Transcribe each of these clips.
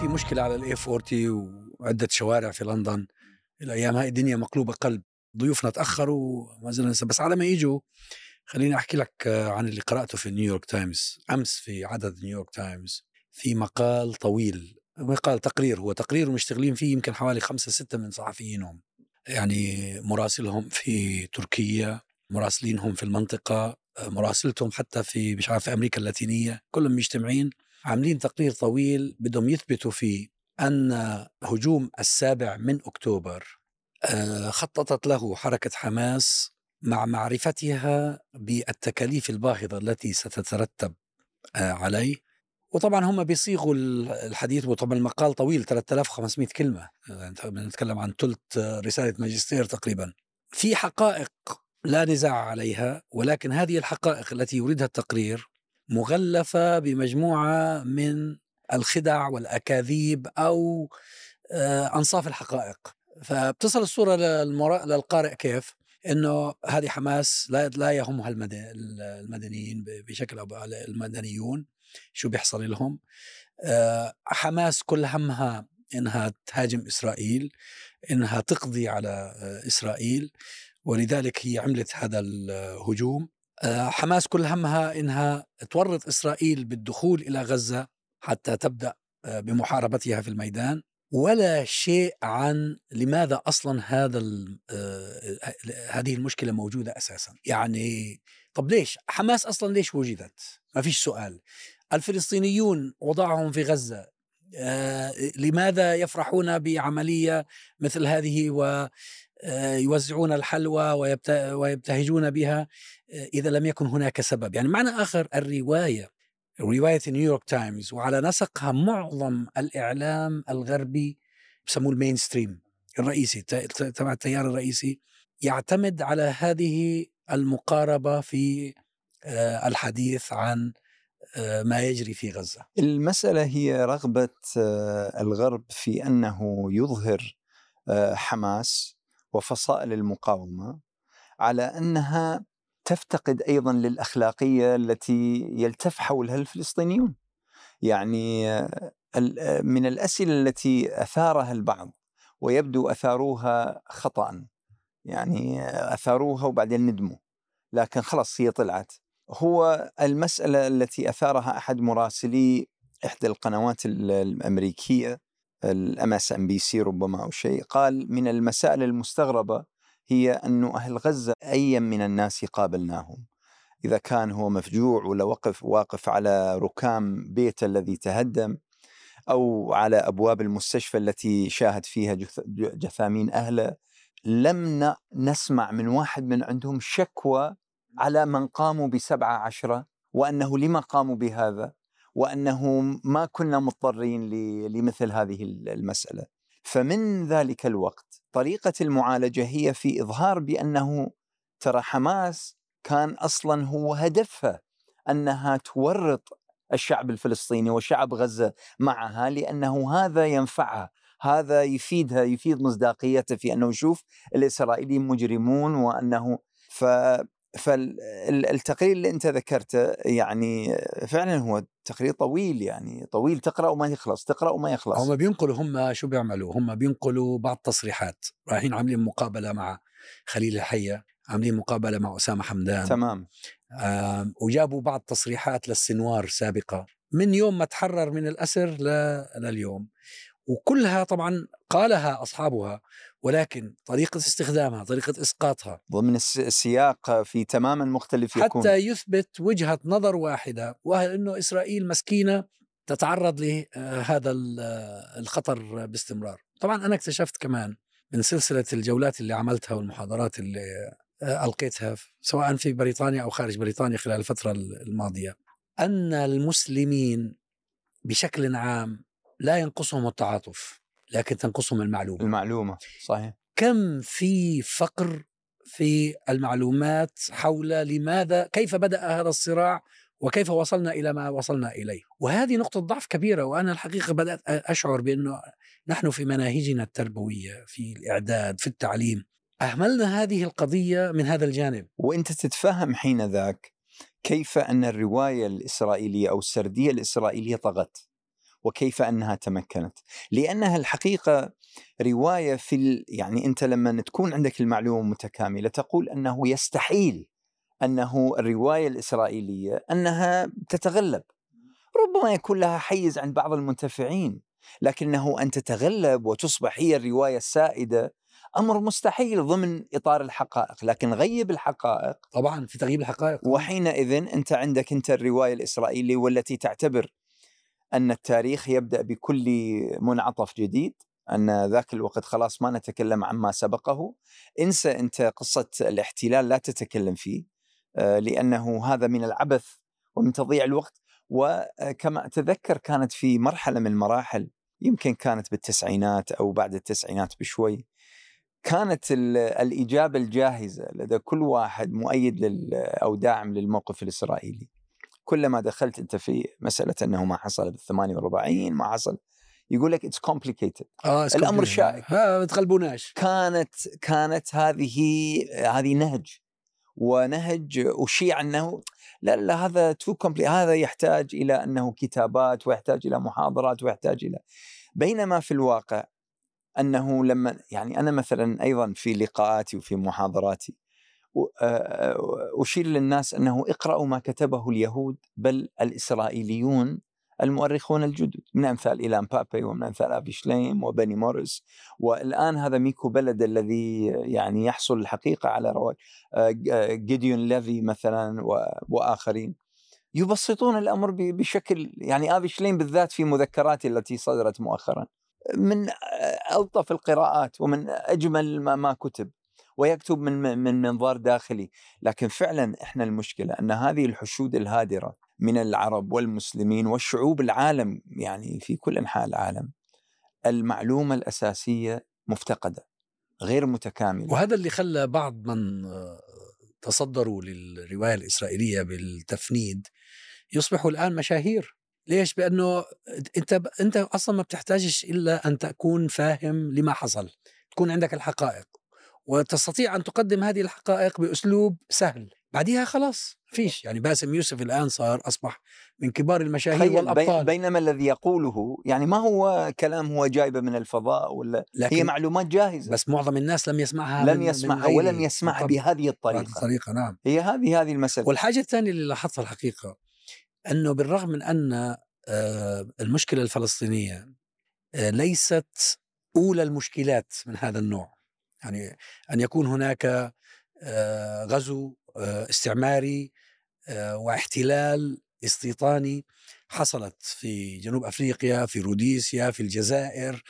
في مشكلة على ال A40 وعدة شوارع في لندن. الأيام هاي الدنيا مقلوبة قلب. ضيوفنا تأخروا ما زلنا بس على ما يجوا خليني أحكي لك عن اللي قرأته في نيويورك تايمز أمس في عدد نيويورك تايمز في مقال طويل. مقال تقرير. هو تقرير ومشتغلين فيه يمكن حوالي خمسة ستة من صحفيينهم. يعني مراسلهم في تركيا مراسلينهم في المنطقة مراسلتهم حتى في مش عارف في أمريكا اللاتينية. كلهم مجتمعين. عاملين تقرير طويل بدهم يثبتوا فيه أن هجوم السابع من أكتوبر خططت له حركة حماس مع معرفتها بالتكاليف الباهظة التي ستترتب عليه. وطبعا هم بيصيغوا الحديث وطبعا المقال طويل 3500 كلمة بنتكلم عن ثلث رسالة ماجستير تقريبا. في حقائق لا نزاع عليها ولكن هذه الحقائق التي يريدها التقرير مغلفة بمجموعة من الخدع والأكاذيب أو أنصاف الحقائق. فبتصل الصورة للقارئ كيف؟ إنه هذه حماس لا يهمها المدنيين بشكل أو المدنيون شو بيحصل لهم. حماس كل همها إنها تهاجم إسرائيل إنها تقضي على إسرائيل ولذلك هي عملت هذا الهجوم. حماس كل همها إنها تورط إسرائيل بالدخول إلى غزة حتى تبدأ بمحاربتها في الميدان. ولا شيء عن لماذا أصلا هذا هذه المشكلة موجودة أساسا. يعني طب ليش؟ حماس أصلا ليش وجدت؟ ما فيش سؤال. الفلسطينيون وضعهم في غزة آه لماذا يفرحون بعملية مثل هذه ويوزعون الحلوى ويبتهجون بها إذا لم يكن هناك سبب يعني معنى آخر الرواية رواية نيويورك تايمز وعلى نسقها معظم الإعلام الغربي بسموه ال mainstream الرئيسي تبع التيار الرئيسي يعتمد على هذه المقاربة في الحديث عن ما يجري في غزة. المسألة هي رغبة الغرب في أنه يظهر حماس وفصائل المقاومة على أنها تفتقد أيضا للأخلاقية التي يلتف حولها الفلسطينيون. يعني من الأسئلة التي أثارها البعض ويبدو أثاروها خطا يعني أثاروها وبعدين ندموا. لكن خلاص هي طلعت. هو المسألة التي أثارها أحد مراسلي إحدى القنوات الأمريكية ال MSNBC ربما أو شيء قال من المسائل المستغربة هي أن أهل غزة أي من الناس قابلناهم. إذا كان هو مفجوع ولا وقف واقف على ركام بيته الذي تهدم أو على أبواب المستشفى التي شاهد فيها جثامين أهله لم نسمع من واحد من عندهم شكوى على من قاموا بسبعة عشرة وأنه لما قاموا بهذا وأنه ما كنا مضطرين لمثل هذه المسألة. فمن ذلك الوقت طريقة المعالجة هي في إظهار بأنه ترى حماس كان أصلا هو هدفها أنها تورط الشعب الفلسطيني وشعب غزة معها لأنه هذا ينفعها هذا يفيدها يفيد مصداقيتها في أنه شوف الإسرائيليين مجرمون وأنه ف فالتقرير اللي أنت ذكرته يعني فعلا هو تقرير طويل يعني طويل تقرأ وما يخلص تقرأ وما يخلص. هم بينقلوا هم شو بيعملوا؟ هم بينقلوا بعض تصريحات رايحين عاملين مقابلة مع خليل الحية عاملين مقابلة مع أسامة حمدان. تمام. وجابوا بعض تصريحات للسنوار سابقة. من يوم ما تحرر من الأسر لليوم. وكلها طبعا قالها أصحابها. ولكن طريقة استخدامها طريقة إسقاطها. ضمن السياق في تماما مختلف يكون. حتى يثبت وجهة نظر واحدة وهي أنه إسرائيل مسكينة تتعرض لهذا الخطر باستمرار. طبعا أنا اكتشفت كمان من سلسلة الجولات اللي عملتها والمحاضرات اللي ألقيتها سواء في بريطانيا أو خارج بريطانيا خلال الفترة الماضية أن المسلمين بشكل عام لا ينقصهم التعاطف. لكن تنقصهم المعلومة. المعلومة صحيح. كم في فقر في المعلومات حول لماذا كيف بدأ هذا الصراع وكيف وصلنا إلى ما وصلنا إليه؟ وهذه نقطة ضعف كبيرة وأنا الحقيقة بدأت أشعر بأنه نحن في مناهجنا التربوية في الإعداد في التعليم أهملنا هذه القضية من هذا الجانب. وأنت تتفهم حين ذاك كيف أن الرواية الإسرائيلية أو السردية الإسرائيلية طغت. وكيف أنها تمكنت. لأنها الحقيقة رواية في ال... يعني أنت لما تكون عندك المعلومة متكاملة تقول أنه يستحيل أنه الرواية الإسرائيلية أنها تتغلب. ربما يكون لها حيز عند بعض المنتفعين لكنه أن تتغلب وتصبح هي الرواية السائدة أمر مستحيل ضمن إطار الحقائق لكن غيب الحقائق طبعا في تغييب الحقائق. وحينئذ أنت عندك أنت الرواية الإسرائيلية والتي تعتبر أن التاريخ يبدأ بكل منعطف جديد أن ذاك الوقت خلاص ما نتكلم عما سبقه. انسى أنت قصة الاحتلال لا تتكلم فيه آه، لأنه هذا من العبث ومن تضييع الوقت. وكما أتذكر كانت في مرحلة من المراحل يمكن كانت بالتسعينات أو بعد التسعينات بشوي كانت الإجابة الجاهزة لدى كل واحد مؤيد أو داعم للموقف الإسرائيلي. كلما دخلت أنت في مسألة أنه ما حصل بال 48 ما حصل يقول لك it's complicated آه الأمر شائك. ما تغلبوناش كانت كانت هذه هذه نهج ونهج أشيع أنه لا لا هذا too compli هذا يحتاج إلى أنه كتابات ويحتاج إلى محاضرات ويحتاج إلى بينما في الواقع أنه لما يعني أنا مثلا أيضا في لقاءاتي وفي محاضراتي أشير للناس أنه اقرأوا ما كتبه اليهود بل الإسرائيليون المؤرخون الجدد من أمثال إيلان بابيه ومن أمثال افي شليم وبني موريس. والآن هذا ميكو بيليد الذي يعني يحصل الحقيقة على رواج جيديون ليفي مثلا وآخرين. يبسطون الأمر بشكل يعني افي شليم بالذات في مذكراته التي صدرت مؤخرا. من ألطف القراءات ومن أجمل ما, ما كتب. ويكتب من من منظار داخلي. لكن فعلا إحنا المشكلة أن هذه الحشود الهادرة من العرب والمسلمين والشعوب العالم يعني في كل أنحاء العالم المعلومة الأساسية مفتقدة غير متكاملة. وهذا اللي خلى بعض من تصدروا للرواية الإسرائيلية بالتفنيد يصبحوا الآن مشاهير. ليش؟ بأنه أنت أنت أصلا ما بتحتاجش إلا أن تكون فاهم لما حصل، تكون عندك الحقائق. وتستطيع أن تقدم هذه الحقائق بأسلوب سهل، بعديها خلاص فيش. يعني باسم يوسف الآن صار أصبح من كبار المشاهير والأبطال. بينما الذي يقوله يعني ما هو كلام هو جايبه من الفضاء ولا لكن هي معلومات جاهزة؟ بس معظم الناس لم يسمعها لم يسمعها ولم يسمعها بهذه الطريقة. الطريقة نعم. هي هذه هذه المسألة. والحاجة الثانية اللي لاحظتها الحقيقة أنه بالرغم من أن آه، المشكلة الفلسطينية آه، ليست أولى المشكلات من هذا النوع يعني أن يكون هناك آه، غزو استعماري واحتلال استيطاني حصلت في جنوب أفريقيا في روديسيا في الجزائر.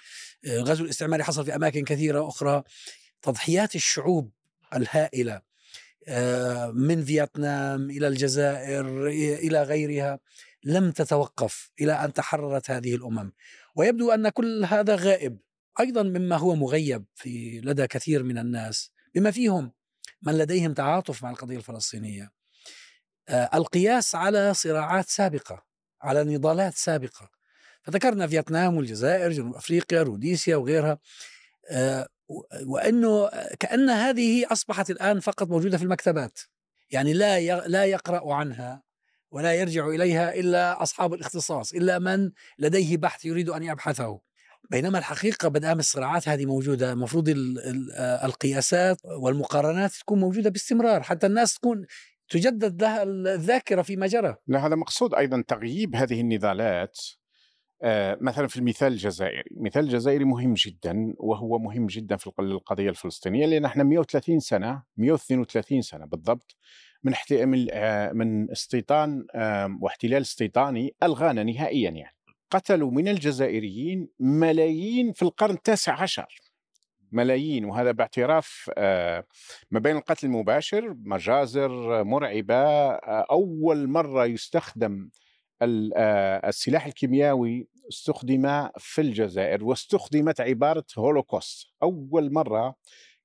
الغزو الاستعماري حصل في أماكن كثيرة أخرى. تضحيات الشعوب الهائلة من فيتنام إلى الجزائر إلى غيرها لم تتوقف إلى أن تحررت هذه الأمم. ويبدو أن كل هذا غائب. أيضا مما هو مغيب في لدى كثير من الناس بما فيهم من لديهم تعاطف مع القضية الفلسطينية. القياس على صراعات سابقة على نضالات سابقة. فذكرنا فيتنام والجزائر جنوب أفريقيا روديسيا وغيرها. وإنه كأن هذه أصبحت الآن فقط موجودة في المكتبات. يعني لا لا يقرأ عنها ولا يرجع إليها إلا أصحاب الاختصاص إلا من لديه بحث يريد أن يبحثه. بينما الحقيقة بدام الصراعات هذه موجودة. المفروض القياسات والمقارنات تكون موجودة باستمرار حتى الناس تكون تجدد لها الذاكرة فيما جرى. هذا مقصود أيضا تغييب هذه النضالات. آه، مثلا في المثال الجزائري. المثال الجزائري مهم جدا وهو مهم جدا في القضية الفلسطينية لأن إحنا 130 سنة 132 سنة بالضبط من آه، من استيطان واحتلال استيطاني ألغانا نهائيا يعني. قتلوا من الجزائريين ملايين في القرن التاسع عشر. ملايين وهذا باعتراف آه، ما بين القتل المباشر مجازر مرعبة أول مرة يستخدم آه، السلاح الكيميائي استخدم في الجزائر واستخدمت عبارة هولوكوست. أول مرة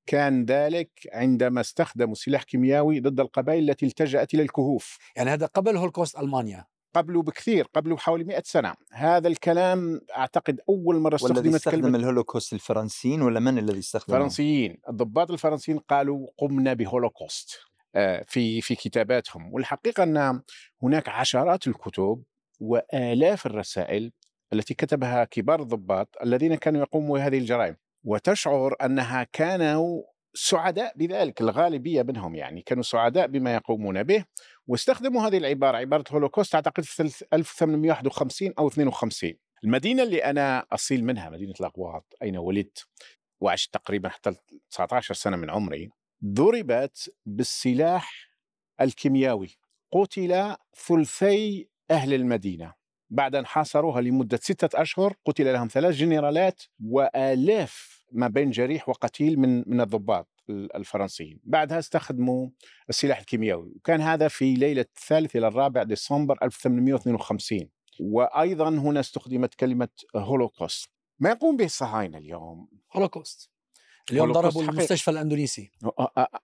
كان ذلك عندما استخدموا سلاح كيميائي ضد القبائل التي التجأت إلى الكهوف. يعني هذا قبل هولوكوست ألمانيا. قبله بكثير قبله بحوالي 100 سنة. هذا الكلام أعتقد أول مرة استخدمت استخدم كلمة الهولوكوست الفرنسيين ولا من الذي استخدم الفرنسيين الضباط الفرنسيين قالوا قمنا بهولوكوست آه، في في كتاباتهم. والحقيقة أن هناك عشرات الكتب وآلاف الرسائل التي كتبها كبار الضباط الذين كانوا يقوموا بهذه الجرائم. وتشعر أنها كانوا سعداء بذلك الغالبية منهم يعني كانوا سعداء بما يقومون به واستخدموا هذه العبارة عبارة هولوكوست أعتقد في 1851 أو 52 المدينة اللي أنا أصيل منها مدينة الاقواط أين ولدت وعشت تقريبا حتى 19 سنة من عمري ضربت بالسلاح الكيميائي قتل ثلثي أهل المدينة. بعد أن حاصروها لمدة ستة أشهر قتل لهم ثلاث جنرالات وآلاف ما بين جريح وقتيل من من الضباط الفرنسيين. بعدها استخدموا السلاح الكيميائي وكان هذا في ليلة الثالث إلى الرابع ديسمبر 1852 وأيضا هنا استخدمت كلمة هولوكوست. ما يقوم به الصهاينة اليوم؟ هولوكوست. اليوم ضربوا حقيقي. المستشفى الأندونيسي.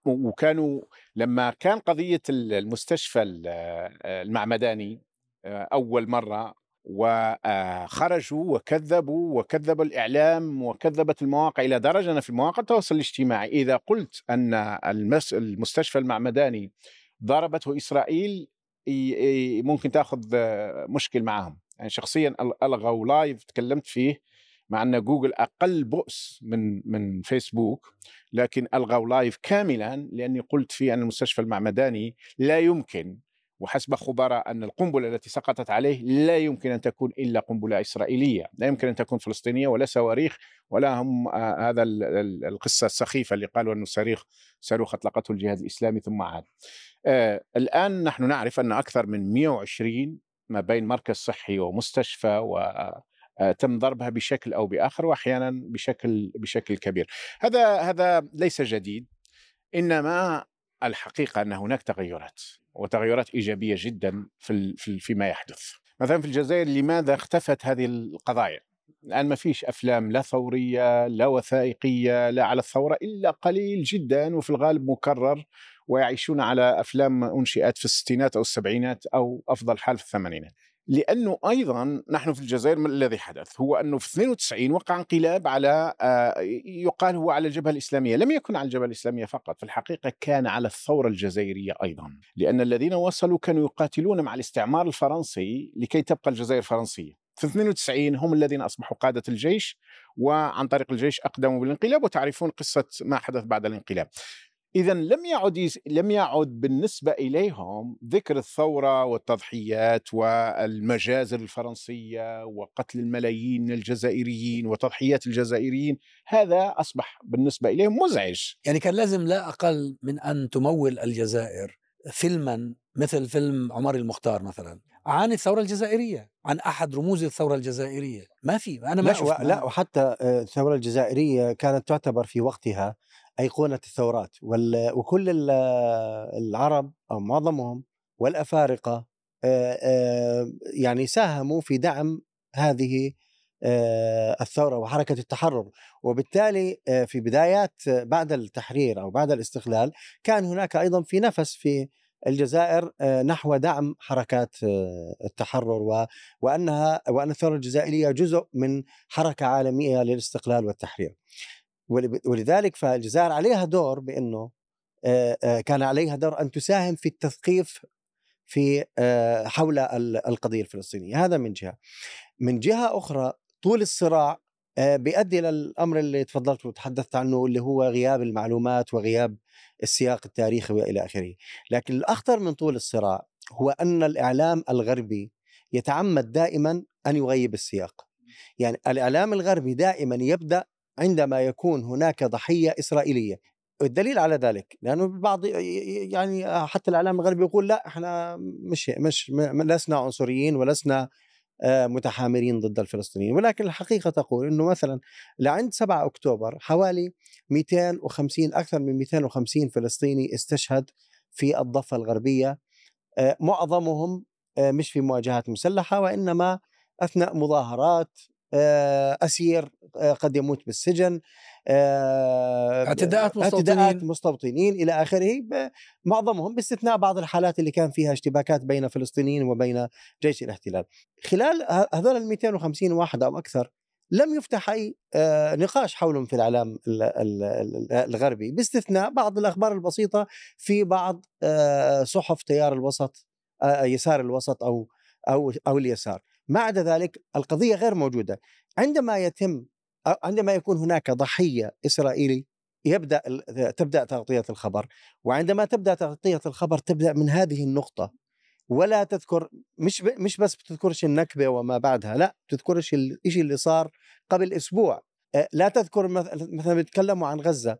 وكانوا لما كان قضية المستشفى المعمداني أول مرة وخرجوا وكذبوا وكذب الإعلام وكذبت المواقع إلى درجة أن في المواقع التواصل الاجتماعي. إذا قلت أن المس- المستشفى المعمداني ضربته إسرائيل ممكن تأخذ مشكل معهم يعني شخصيا ألغوا live تكلمت فيه مع أن جوجل أقل بؤس من من فيسبوك لكن ألغوا live كاملا لأني قلت فيه أن المستشفى المعمداني لا يمكن وحسب خبراء أن القنبلة التي سقطت عليه لا يمكن أن تكون إلا قنبلة إسرائيلية، لا يمكن أن تكون فلسطينية ولا صواريخ ولا هم آه هذا ال- ال- القصة السخيفة اللي قالوا أنه صاروخ صاروخ أطلقته الجهاد الإسلامي ثم عاد. آه الآن نحن نعرف أن أكثر من 120 ما بين مركز صحي ومستشفى و آه، تم ضربها بشكل أو بآخر واحيانا بشكل بشكل كبير. هذا هذا ليس جديد إنما الحقيقة أن هناك تغيرات وتغيرات إيجابية جدا في فيما يحدث. مثلا في الجزائر لماذا اختفت هذه القضايا؟ الآن ما فيش أفلام لا ثورية لا وثائقية لا على الثورة إلا قليل جدا وفي الغالب مكرر ويعيشون على أفلام انشئت في الستينات أو السبعينات أو أفضل حال في الثمانينات. لأنه أيضا نحن في الجزائر ما الذي حدث؟ هو أنه في 92 وقع انقلاب على آه، يقال هو على الجبهة الإسلامية، لم يكن على الجبهة الإسلامية فقط، في الحقيقة كان على الثورة الجزائرية أيضا، لأن الذين وصلوا كانوا يقاتلون مع الاستعمار الفرنسي لكي تبقى الجزائر فرنسية. في 92 هم الذين أصبحوا قادة الجيش وعن طريق الجيش أقدموا بالانقلاب وتعرفون قصة ما حدث بعد الانقلاب. إذا لم يعد يس- لم يعد بالنسبة إليهم ذكر الثورة والتضحيات والمجازر الفرنسية وقتل الملايين من الجزائريين وتضحيات الجزائريين هذا أصبح بالنسبة إليهم مزعج يعني كان لازم لا أقل من أن تمول الجزائر فيلما مثل فيلم عمر المختار مثلا عن الثورة الجزائرية عن أحد رموز الثورة الجزائرية ما في أنا ما لا, شفت. لا وحتى آه، الثورة الجزائرية كانت تعتبر في وقتها أيقونة الثورات. وكل ال- العرب أو معظمهم والأفارقة آه، يعني ساهموا في دعم هذه الثورة وحركة التحرر وبالتالي في بدايات بعد التحرير أو بعد الاستقلال كان هناك أيضا في نفس في الجزائر نحو دعم حركات التحرر. وأنها وأن الثورة الجزائرية جزء من حركة عالمية للاستقلال والتحرير. ولذلك فالجزائر عليها دور بإنه كان عليها دور أن تساهم في التثقيف في حول ال- القضية الفلسطينية، هذا من جهة. من جهة أخرى طول الصراع بيؤدي إلى الأمر اللي تفضلت وتحدثت عنه اللي هو غياب المعلومات وغياب السياق التاريخي وإلى آخره. لكن الأخطر من طول الصراع هو أن الإعلام الغربي يتعمد دائما أن يغيب السياق. يعني الإعلام الغربي دائما يبدأ عندما يكون هناك ضحية إسرائيلية. الدليل على ذلك لأنه ي- يعني حتى الإعلام الغربي يقول لا إحنا مش مش لسنا عنصريين ولسنا آه، متحامرين ضد الفلسطينيين ولكن الحقيقة تقول إنه مثلا لعند 7 أكتوبر حوالي 250 أكثر من 250 فلسطيني استشهد في الضفة الغربية آه، معظمهم آه، مش في مواجهات مسلحة وإنما أثناء مظاهرات أسير آه، قد يموت بالسجن آه، اعتداءات اعتداءات مستوطنين. مستوطنين إلى آخره معظمهم باستثناء بعض الحالات اللي كان فيها اشتباكات بين فلسطينيين وبين جيش الاحتلال. خلال هذول ال 250 واحد أو أكثر لم يفتح أي آه، نقاش حولهم في الاعلام ال- ال- ال- الغربي باستثناء بعض الأخبار البسيطة في بعض آه، صحف تيار الوسط آه، يسار الوسط أو أو أو اليسار. ما عدا ذلك القضية غير موجودة. عندما يتم عندما يكون هناك ضحية إسرائيلي يبدأ تبدأ تغطية الخبر وعندما تبدأ تغطية الخبر تبدأ من هذه النقطة. ولا تذكر مش مش بس بتذكرش النكبة وما بعدها لا بتذكرش الشيء اللي صار قبل أسبوع. لا تذكر مثلا بيتكلموا عن غزة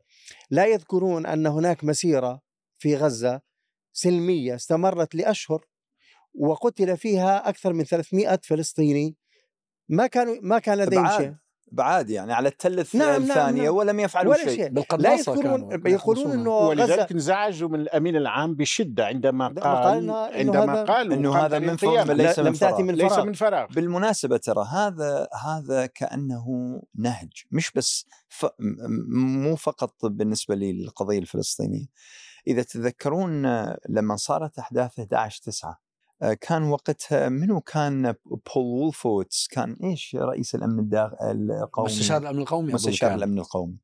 لا يذكرون أن هناك مسيرة في غزة سلمية استمرت لأشهر. وقتل فيها أكثر من 300 فلسطيني. ما كانوا ما كان لديهم شيء. بعاد يعني على الثلث نعم الثانية نعم. ولم يفعلوا ولا شيء, لا يذكرون يقولون إنه ولذلك انزعجوا من الأمين العام بشدة عندما قال عندما قال إنه هذا من فراغ. ليس لم تأتي من فراغ. ليس من فراغ. بالمناسبة ترى هذا هذا كأنه نهج. مش بس ف... مو فقط بالنسبة للقضية الفلسطينية. إذا تتذكرون لما صارت أحداث 11 9 آه، كان وقتها منو كان بول وولفويتز كان إيش رئيس الأمن القومي؟ مستشار الأمن القومي مستشار الأمن القومي.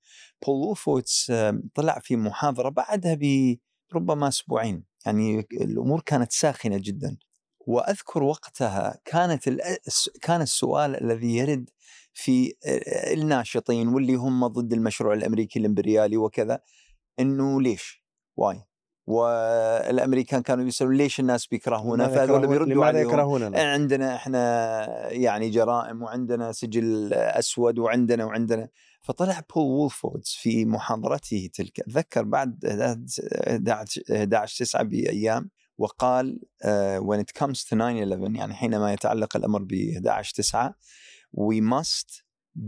بول وولفويتز طلع في محاضرة بعدها بربما أسبوعين. يعني الأمور كانت ساخنة جدا. وأذكر وقتها كانت كان السؤال الذي يرد في آه، الناشطين واللي هم ضد المشروع الأمريكي الإمبريالي وكذا إنه ليش؟ why؟ والأمريكان كانوا يسألون ليش الناس بيكرهونا؟ فهذول بيردوا عليهم. يكرهوننا؟ عندنا إحنا يعني جرائم وعندنا سجل أسود وعندنا وعندنا. فطلع بول وولفويتز في محاضرته تلك. اتذكر بعد 11 9 بأيام وقال uh, when it comes to 9/11 يعني حينما يتعلق الأمر ب 11 9 we must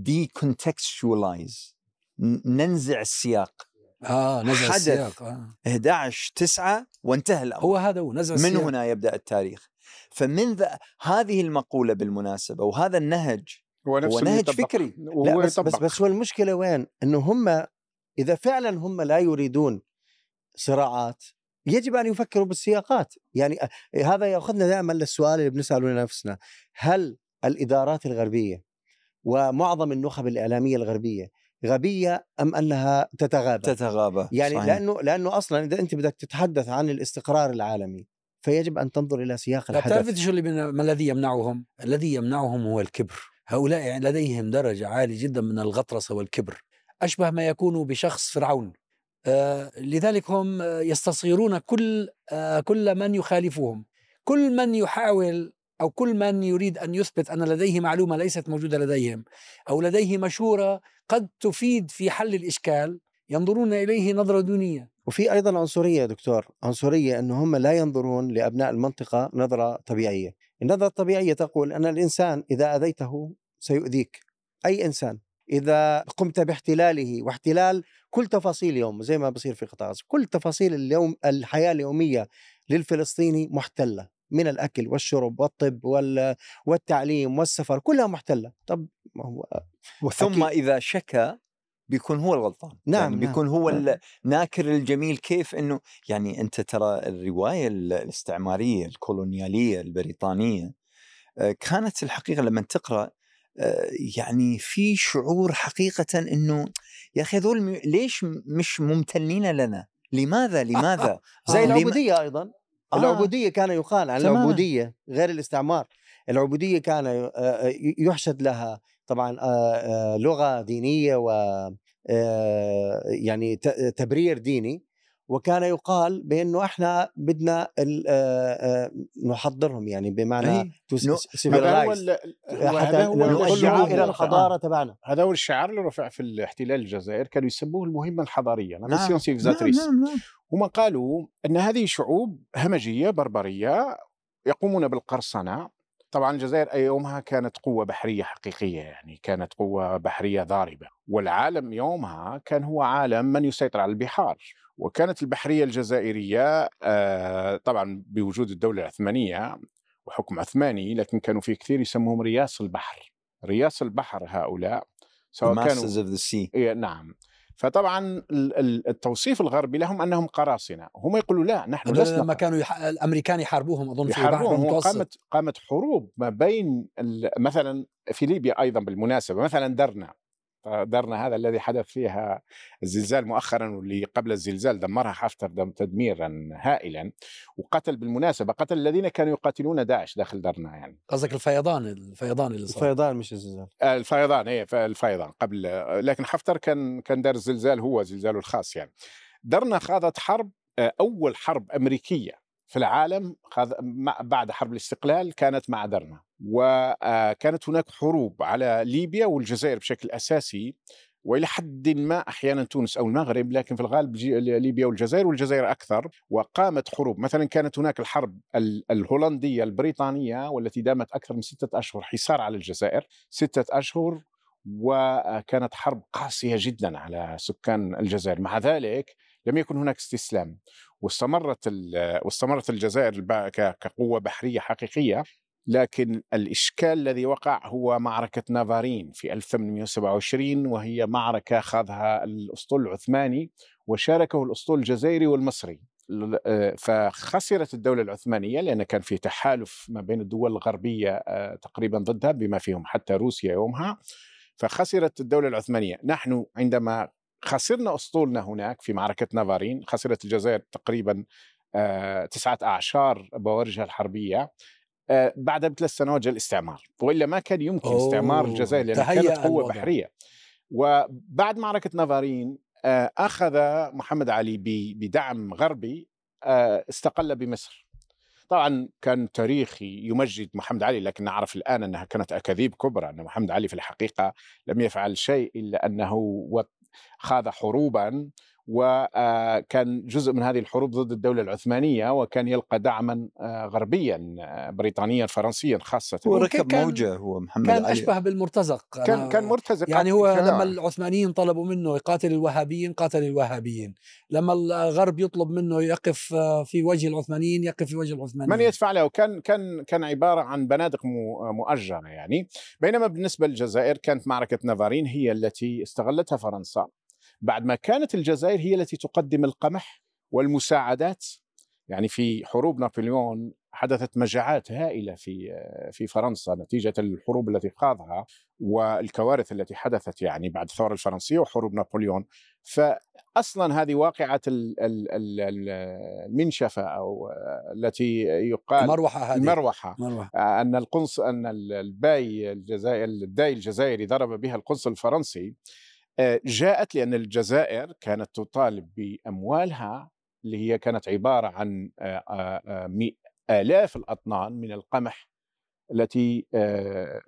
decontextualize ننزع السياق آه نزع حدث السياق آه. 11 9 وانتهى الأمر. هو هذا هو نزع السياق. من هنا يبدأ التاريخ. فمن ذا هذه المقولة بالمناسبة وهذا النهج هو, هو نهج فكري. لا بس, بس بس هو المشكلة وين؟ إنه هم إذا فعلا هم لا يريدون صراعات يجب أن يفكروا بالسياقات، يعني هذا يأخذنا دائما للسؤال اللي بنسأله لنفسنا، هل الإدارات الغربية ومعظم النخب الإعلامية الغربية غبية أم أنها تتغابى؟ تتغابى يعني صحيح. لأنه لأنه أصلا إذا أنت بدك تتحدث عن الاستقرار العالمي فيجب أن تنظر إلى سياق الحدث. تعرف شو اللي ما الذي يمنعهم؟ الذي يمنعهم هو الكبر. هؤلاء لديهم درجة عالية جدا من الغطرسة والكبر. أشبه ما يكون بشخص فرعون. آه لذلك هم يستصغرون كل آه كل من يخالفهم. كل من يحاول أو كل من يريد أن يثبت أن لديه معلومة ليست موجودة لديهم أو لديه مشورة قد تفيد في حل الإشكال ينظرون إليه نظرة دونية. وفي أيضا عنصرية دكتور عنصرية أنه هم لا ينظرون لأبناء المنطقة نظرة طبيعية. النظرة الطبيعية تقول أن الإنسان إذا أذيته سيؤذيك أي إنسان. إذا قمت باحتلاله واحتلال كل تفاصيل يوم زي ما بصير في قطاع كل تفاصيل اليوم الحياة اليومية للفلسطيني محتلة. من الأكل والشرب والطب والتعليم والسفر كلها محتلة طب هو ثم إذا شكى بيكون هو الغلطان نعم يعني نعم، بيكون هو نعم. الناكر الجميل كيف إنه يعني أنت ترى الرواية الاستعمارية الكولونيالية البريطانية آه، كانت الحقيقة لما تقرأ آه، يعني في شعور حقيقة إنه يا أخي هذول ليش مش ممتنين لنا؟ لماذا؟ لماذا؟ زي العبودية أيضا آه. العبودية كان يقال عن العبودية غير الاستعمار. العبودية كان يحشد لها طبعا لغة دينية و يعني تبرير ديني. وكان يقال بأنه إحنا بدنا نحضرهم يعني بمعنى حتى نرجعوا إلى الحضاره تبعنا هذا هو الشعار اللي رفع في الاحتلال الجزائر كانوا يسموه المهمة الحضارية نعم. نعم. نعم. نعم. هم قالوا إن هذه شعوب همجية بربرية يقومون بالقرصنة طبعا الجزائر أي يومها كانت قوة بحرية حقيقية يعني كانت قوة بحرية ضاربة. والعالم يومها كان هو عالم من يسيطر على البحار. وكانت البحرية الجزائرية آه، طبعا بوجود الدولة العثمانية وحكم عثماني لكن كانوا في كثير يسموهم رياس البحر. رياس البحر هؤلاء سواء كانوا of the sea. إيه نعم. فطبعا التوصيف الغربي لهم أنهم قراصنة. هم يقولوا لا نحن لسنا لما كانوا يح... الأمريكان يحاربوهم أظن في البحر قامت قامت حروب ما بين مثلا في ليبيا أيضا بالمناسبة مثلا درنا. درنا هذا الذي حدث فيها الزلزال مؤخرا واللي قبل الزلزال دمرها حفتر دم تدميرا هائلا. وقتل بالمناسبة قتل الذين كانوا يقاتلون داعش داخل درنا يعني. قصدك الفيضان الفيضان اللي صار. الفيضان مش الزلزال. الفيضان اي الفيضان قبل لكن حفتر كان كان دار الزلزال هو زلزاله الخاص يعني. درنا خاضت حرب آه، أول حرب أمريكية. في العالم بعد حرب الاستقلال كانت مع درنا وكانت هناك حروب على ليبيا والجزائر بشكل أساسي وإلى حد ما أحيانا تونس أو المغرب لكن في الغالب ليبيا والجزائر والجزائر أكثر وقامت حروب. مثلا كانت هناك الحرب الهولندية البريطانية والتي دامت أكثر من ستة أشهر حصار على الجزائر ستة أشهر وكانت حرب قاسية جدا على سكان الجزائر. مع ذلك لم يكن هناك استسلام. واستمرت واستمرت الجزائر كقوة بحرية حقيقية لكن الإشكال الذي وقع هو معركة نافارين في 1827 وهي معركة خاضها الأسطول العثماني وشاركه الأسطول الجزائري والمصري. فخسرت الدولة العثمانية لأن كان في تحالف ما بين الدول الغربية آه، تقريبا ضدها بما فيهم حتى روسيا يومها. فخسرت الدولة العثمانية. نحن عندما خسرنا أسطولنا هناك في معركة نافارين خسرت الجزائر تقريبا آه، تسعة أعشار بوارجها الحربية آه، بعد بثلاث سنوات جاء الاستعمار وإلا ما كان يمكن. استعمار الجزائر لأنها كانت قوة الوضع. بحرية وبعد معركة نافارين آه، أخذ محمد علي بدعم غربي استقل بمصر طبعا كان تاريخي يمجد محمد علي لكن نعرف الآن أنها كانت أكاذيب كبرى أن محمد علي في الحقيقة لم يفعل شيء إلا أنه خاض حروبا وكان جزء من هذه الحروب ضد الدولة العثمانية وكان يلقى دعما آه، غربيا آه، بريطانيا فرنسيا خاصة. هو ركب موجة هو محمد كان علي. أشبه بالمرتزق. كان كان مرتزق يعني هو لما العثمانيين طلبوا منه يقاتل الوهابيين قاتل الوهابيين. لما الغرب يطلب منه يقف آه، في وجه العثمانيين يقف في وجه العثمانيين. من يدفع له؟ كان كان كان عبارة عن بنادق مؤجرة يعني. بينما بالنسبة للجزائر كانت معركة نافارين هي التي استغلتها فرنسا. بعد ما كانت الجزائر هي التي تقدم القمح والمساعدات يعني في حروب نابليون حدثت مجاعات هائلة في في فرنسا نتيجة الحروب التي خاضها والكوارث التي حدثت يعني بعد الثورة الفرنسية وحروب نابليون. فاصلا هذه واقعة المنشفة أو التي يقال المروحة هذه. المروحة. مروحة. أن القنص أن الباي الجزائر الداي الجزائري ضرب بها القنصل الفرنسي. آه، جاءت لأن الجزائر كانت تطالب بأموالها اللي هي كانت عبارة عن آه، آه، آلاف الأطنان من القمح التي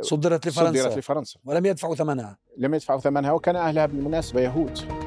صدرت لفرنسا صدرت لفرنسا. ولم يدفعوا ثمنها. لم يدفعوا ثمنها وكان أهلها بالمناسبة يهود.